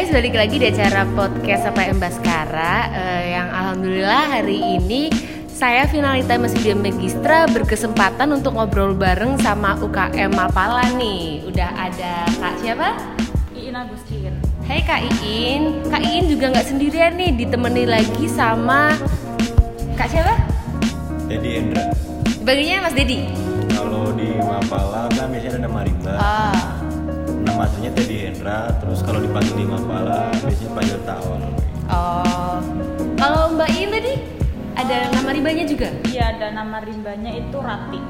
guys, balik lagi di acara podcast apa Baskara uh, yang alhamdulillah hari ini saya Finalita Masih Magistra berkesempatan untuk ngobrol bareng sama UKM Mapala nih. Udah ada Kak siapa? Iin Agustin. Hai Kak Iin, Kak Iin juga nggak sendirian nih, ditemani lagi sama Kak siapa? Dedi Endra. Baginya Mas Dedi. Kalau di Mapala kan biasanya ada nama Rimba. Aslinya Teddy Hendra. Terus kalau dipanggil di Mapala biasanya panggil Tawon. Oh. Kalau Mbak Iin tadi ada nama ribanya juga? Iya, ada nama rimbanya itu Rati.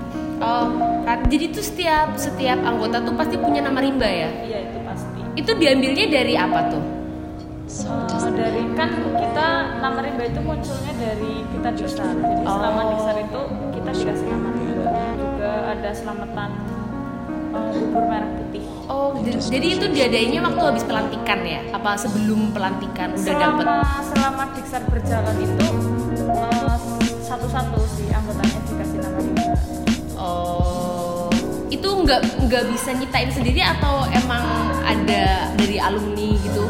Oh, Rat- jadi tuh setiap setiap anggota tuh pasti punya nama rimba ya? Iya, itu pasti. Itu diambilnya dari apa tuh? Eh, dari kan kita nama rimba itu munculnya dari kita disar. Jadi Oh. selama disar itu kita dikasih nama rimba. Juga ada selamatan eh, bubur merah putih. Oh, jadi itu diadainnya waktu habis pelantikan ya? Apa sebelum pelantikan udah dapet? selama diksar berjalan itu eh, satu-satu sih anggotanya dikasih nama rimba. Oh, itu nggak nggak bisa nyiptain sendiri atau emang ada dari alumni gitu?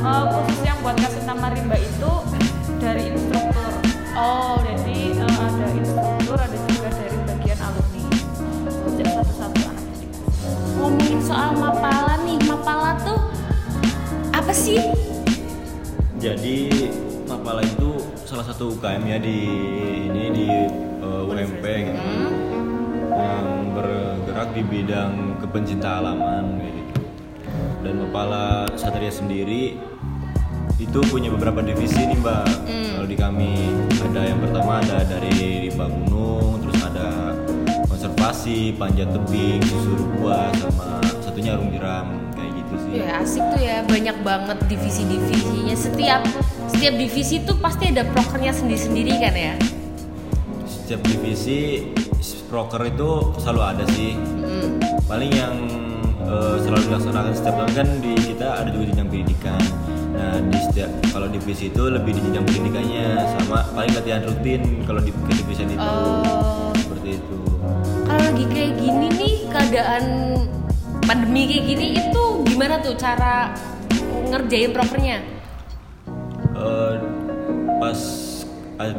Eh, khusus yang buat kasih nama rimba itu dari instruktur. Oh, jadi Jadi Mapala itu salah satu UKM ya di ini di uh, UMP gitu. Hmm? yang bergerak di bidang kepencinta alaman kayak gitu. Dan Mapala Satria sendiri itu punya beberapa divisi nih mbak. Hmm. Kalau di kami ada yang pertama ada dari rimba gunung, terus ada konservasi, panjat tebing, susur buah, sama satunya arung jeram. Ya asik tuh ya, banyak banget divisi-divisinya. Setiap setiap divisi tuh pasti ada prokernya sendiri-sendiri kan ya? Setiap divisi proker itu selalu ada sih. Hmm. paling yang eh, selalu dilaksanakan setiap tahun kan di kita ada juga jenjang pendidikan nah di setiap kalau divisi itu lebih di jenjang pendidikannya sama paling latihan rutin kalau di kedivisian itu Oh. seperti itu Kalau lagi kayak gini nih keadaan pandemi kayak gini itu gimana tuh cara ngerjain prokernya? Eh, pas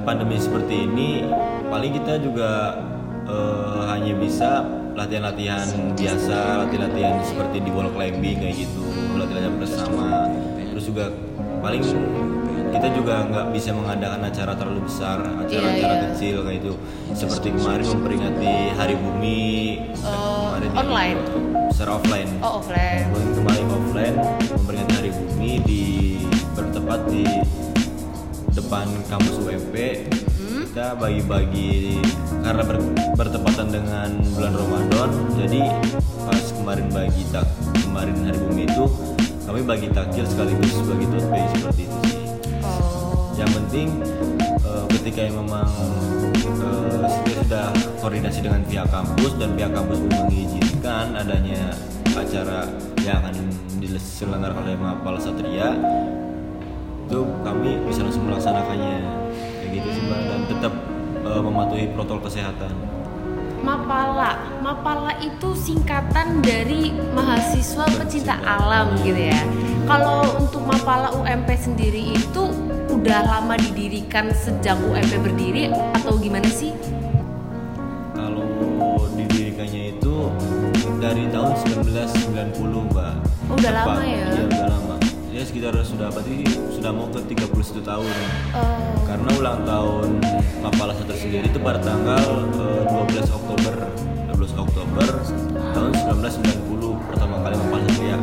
pandemi seperti ini paling kita juga eh, hanya bisa latihan-latihan biasa latihan-latihan seperti di wall climbing kayak gitu latihan bersama terus juga paling kita juga nggak bisa mengadakan acara terlalu besar acara-acara Iya, iya. kecil kayak itu seperti kemarin memperingati Hari Bumi Oh, kemarin online? itu secara offline Oh offline. Kemarin kemarin offline memperingati Hari Bumi di bertempat di depan kampus UMP kita bagi-bagi karena ber- bertepatan dengan bulan Ramadan jadi pas kemarin bagi tak kemarin Hari Bumi itu kami bagi takjil sekaligus bagi penting eh, ketika memang kita sudah koordinasi dengan pihak kampus dan pihak kampus mengizinkan adanya acara yang akan diselenggarakan oleh Mapala Satria itu kami bisa langsung melaksanakannya. Kayak gitu sih Mbak. Dan tetap eh, mematuhi protokol kesehatan. Mapala, Mapala itu singkatan dari mahasiswa pecinta alam gitu ya. Kalau untuk Mapala UMP sendiri itu udah lama didirikan sejak UMP berdiri atau gimana sih? kalau didirikannya itu dari tahun 1990 Mbak. Oh, udah lama Tepat. ya? iya udah lama. Ya sekitar sudah berarti sudah mau ke 31 tahun. Oh, karena ulang tahun Mapala Satria sendiri itu pada tanggal eh, 12 Oktober. 12 Oktober tahun 1990 pertama kali Mapala Satria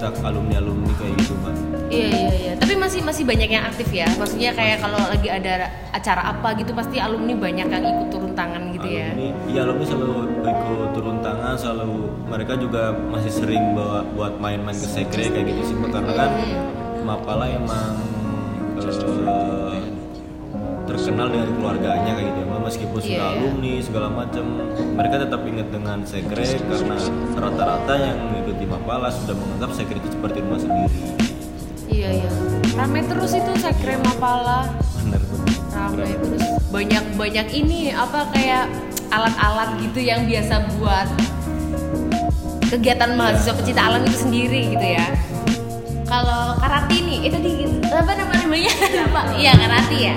mencetak alumni alumni kayak gitu mbak Iya iya iya. Tapi masih masih banyak yang aktif ya. Maksudnya kayak kalau lagi ada acara apa gitu pasti alumni banyak yang ikut turun tangan gitu ya. alumni iya alumni selalu ikut turun tangan selalu mereka juga masih sering bawa buat main-main ke sekre kayak gitu sih karena kan Mapala emang eh, terkenal dengan keluarganya kayak gitu. Meskipun sudah Iya. alumni segala macam mereka tetap ingat dengan sekre karena rata-rata yang mengikuti Mapala sudah menganggap sekre itu seperti rumah sendiri. Iya iya. Ramai terus itu sekre Mapala. benar benar Ramai terus. Banyak banyak ini apa kayak alat-alat gitu yang biasa buat kegiatan mahasiswa pecinta alam itu sendiri gitu ya. Kalau karate ini eh tadi apa nama namanya? Lupa. Iya karate ya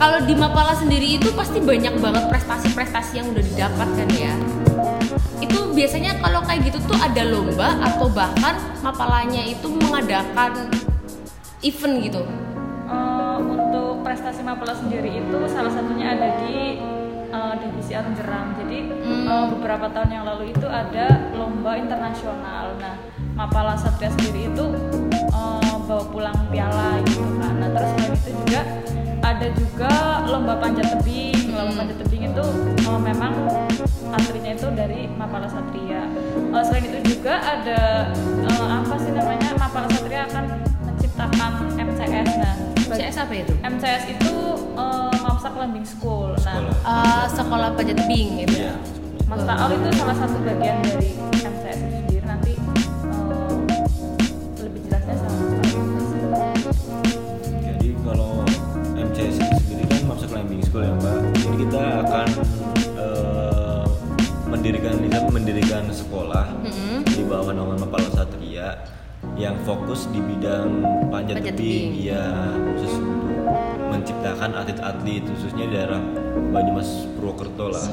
kalau di Mapala sendiri itu pasti banyak banget prestasi-prestasi yang udah didapatkan ya itu biasanya kalau kayak gitu tuh ada lomba atau bahkan Mapalanya itu mengadakan event gitu Eh, untuk prestasi Mapala sendiri itu salah satunya ada di eh, divisi Arung Jeram. Jadi Hmm. eh, beberapa tahun yang lalu itu ada lomba internasional. Nah, Mapala Satria sendiri itu eh, bawa pulang piala gitu kan. Nah, terus selain itu juga ada juga lomba panjat tebing. Lomba Hmm. panjat tebing itu eh, memang atletnya itu dari Mapala Satria. Eh, selain itu juga ada eh, apa sih namanya Mapala Satria akan menciptakan MCS. Nah, CS apa itu? MCS itu uh, Mamsa Climbing School. Nah, Sekolah. Eh, sekolah panjat tebing gitu Iya. Mas Taal itu salah satu bagian dari MCS School ya Mbak. Jadi kita akan eh, mendirikan mendirikan sekolah Mm-mm. di bawah naungan Mapala Satria yang fokus di bidang panjat, Panjat tebing, tebing. ya khusus untuk menciptakan atlet-atlet khususnya di daerah Banyumas Purwokerto lah.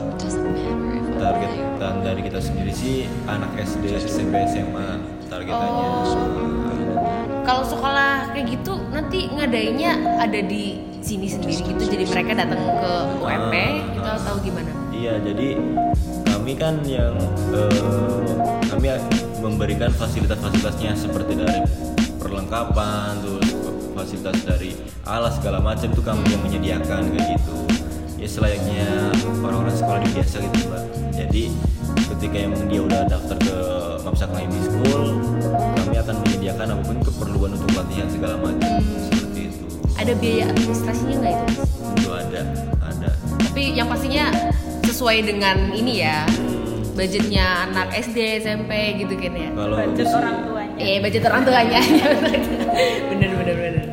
Target dari kita sendiri sih anak SD, SMP, SMA targetannya. Kalau sekolah kayak gitu nanti ngadainnya ada di sini sendiri gitu jadi mereka datang ke UMP gitu atau gimana? Iya, jadi kami kan yang eh, kami memberikan fasilitas-fasilitasnya seperti dari perlengkapan, terus fasilitas dari alas segala macam itu kami yang menyediakan kayak gitu. Ya selayaknya orang-orang sekolah di biasa gitu, Mbak. Jadi ketika emang dia udah daftar ke Mapsa Climbing School, menyediakan apa pun keperluan untuk latihan segala macam seperti itu. Ada biaya administrasinya nggak itu? Tentu ada, ada. Tapi yang pastinya sesuai dengan ini ya budgetnya anak SD SMP gitu kan ya. Kalau Budget orang tuanya. Eh budget orang tuanya. bener bener bener.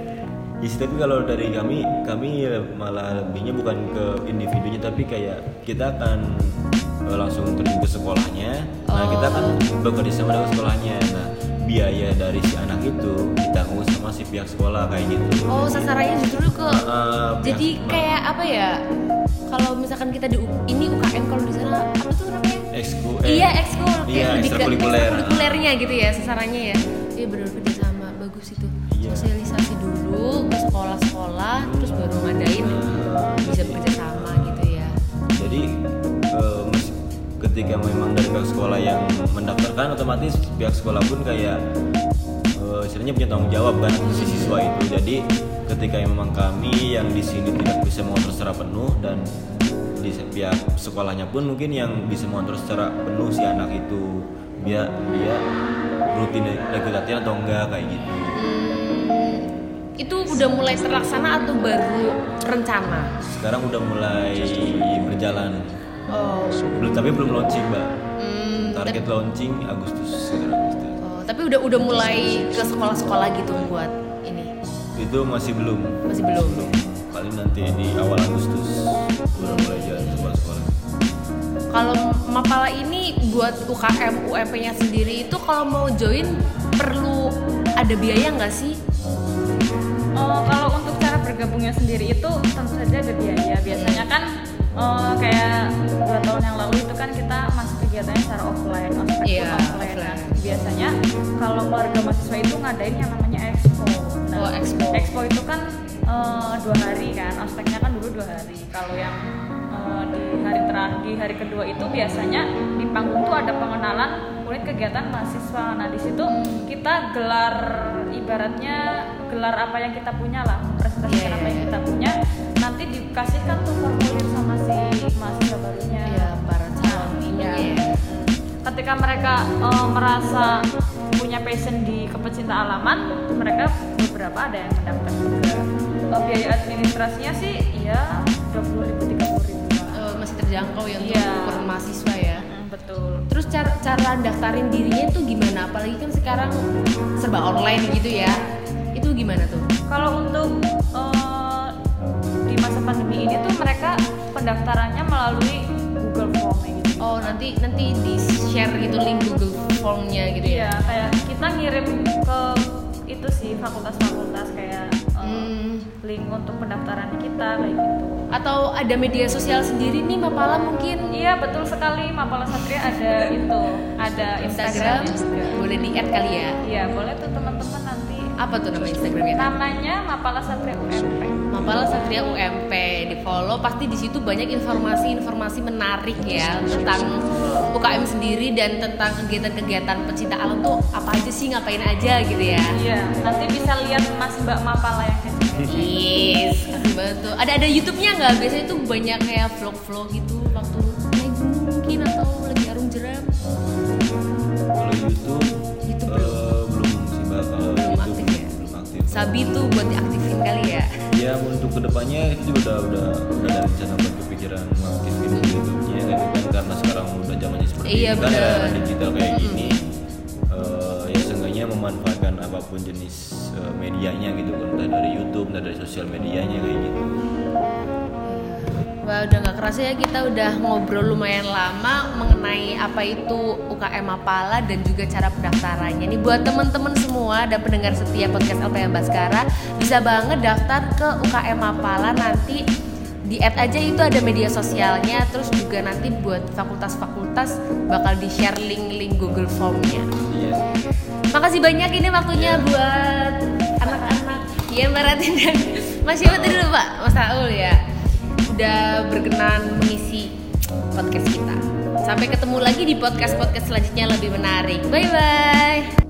Ya sih, tapi kalau dari kami, kami malah lebihnya bukan ke individunya, tapi kayak kita akan eh, langsung terjun ke sekolahnya. Nah, Oh. kita akan bekerja sama dengan sekolahnya. Nah, biaya dari si anak itu ditanggung sama si pihak sekolah kayak gitu. Oh sasarannya justru ke pihak- jadi kayak apa ya? Kalau misalkan kita di ini UKM kalau di sana apa tuh namanya? Eksku- eh, iya ekskul Iya, ekstrakurikuler. ekstrakurikulernya gitu ya sasarannya ya iya benar kerja sama bagus itu Iya. sosialisasi dulu ke sekolah-sekolah terus baru ngadain bisa bekerja sama gitu ya Jadi ketika memang dari pihak sekolah yang mendaftarkan otomatis pihak sekolah pun kayak eh, istilahnya punya tanggung jawab kan si siswa itu. Jadi ketika memang kami yang di sini tidak bisa mengontrol secara penuh dan di pihak sekolahnya pun mungkin yang bisa mengontrol secara penuh si anak itu dia dia rutin latihan atau enggak kayak gitu. Hmm, itu udah mulai terlaksana atau baru rencana Sekarang udah mulai berjalan. Oh, Belum tapi belum launching, Mbak. hmm, Target launching Agustus sekitar Agustus. oh, tapi udah udah mulai ke sekolah-sekolah gitu buat ini Itu masih belum. masih belum Paling nanti di awal Agustus udah mulai jalan sekolah-sekolah. Kalau Mapala ini buat UKM UMP-nya sendiri itu kalau mau join perlu ada biaya nggak sih? Eh, kalau untuk cara bergabungnya sendiri itu tentu kan eh, kayak dua tahun yang lalu itu kan kita masih kegiatannya secara offline, ospek Iya, offline. Nah, offline. biasanya kalau keluarga mahasiswa itu ngadain yang namanya expo. Nah, Oh, expo. Expo itu kan eh, dua hari kan, ospeknya kan dulu dua hari. Kalau yang eh, di hari terakhir, di hari kedua itu biasanya di panggung tuh ada pengenalan unit kegiatan mahasiswa. Nah di situ kita gelar ibaratnya gelar apa yang kita punya lah, presentasikan Iya, apa yang iya, kita punya. Nanti dikasihkan tuh formulir sama si mahasiswa barunya. Ya para calon iya. ya. Ketika mereka eh, merasa punya passion di kepecinta alaman, mereka beberapa ada yang mendaftar juga. Eh, biaya administrasinya sih ya 20 ribu 30 ribu lah. Eh, masih terjangkau ya untuk Iya. ukuran mahasiswa ya. Betul. Terus cara cara daftarin dirinya itu gimana? Apalagi kan sekarang serba online gitu ya. Itu gimana tuh? Kalau untuk eh, di masa pandemi ini tuh mereka pendaftarannya melalui Oh nanti nanti di share gitu link Google Formnya gitu Iya, ya. kayak kita ngirim ke itu sih fakultas-fakultas kayak uh, Hmm. link untuk pendaftaran kita kayak gitu. Atau ada media sosial sendiri nih Mapala mungkin Iya betul sekali Mapala Satria ada itu, ada Instagram Instagramnya juga. boleh di add kali ya. Iya boleh tuh teman-teman nanti. Apa tuh nama Instagramnya? Namanya Mapala Satria UMP. Mapala Satria UMP di follow pasti di situ banyak informasi-informasi menarik ya tentang UKM sendiri dan tentang kegiatan-kegiatan pecinta alam tuh apa aja sih ngapain aja gitu ya. Iya, nanti bisa lihat Mas Mbak Mapala yang. Yes, tuh. Ada ada YouTube-nya nggak? Biasanya tuh banyak kayak vlog-vlog gitu waktu naik gunung mungkin atau Sabi tuh buat diaktifin kali ya. Ya untuk ke depannya itu juga udah udah udah ada rencana buat kepikiran mengaktifin YouTube-nya tapi kan karena sekarang udah zamannya seperti Iya, ini kan bener. era digital kayak gini eh, ya seenggaknya memanfaatkan apa pun jenis eh, medianya gitu kan entah dari YouTube entah dari sosial medianya kayak gitu Wah udah nggak kerasa ya kita udah ngobrol lumayan lama mengenai apa itu UKM Mapala dan juga cara pendaftarannya. Nih buat temen-temen semua dan pendengar setia podcast LPM Baskara bisa banget daftar ke UKM Mapala nanti di add aja itu ada media sosialnya terus juga nanti buat fakultas-fakultas bakal di share link-link Google Formnya. iya Makasih banyak ini waktunya buat anak-anak ya Mbak Ratin dan Mas siapa tadi dulu Pak? Mas Raul ya Udah berkenan mengisi podcast kita. Sampai ketemu lagi di podcast-podcast selanjutnya lebih menarik. Bye-bye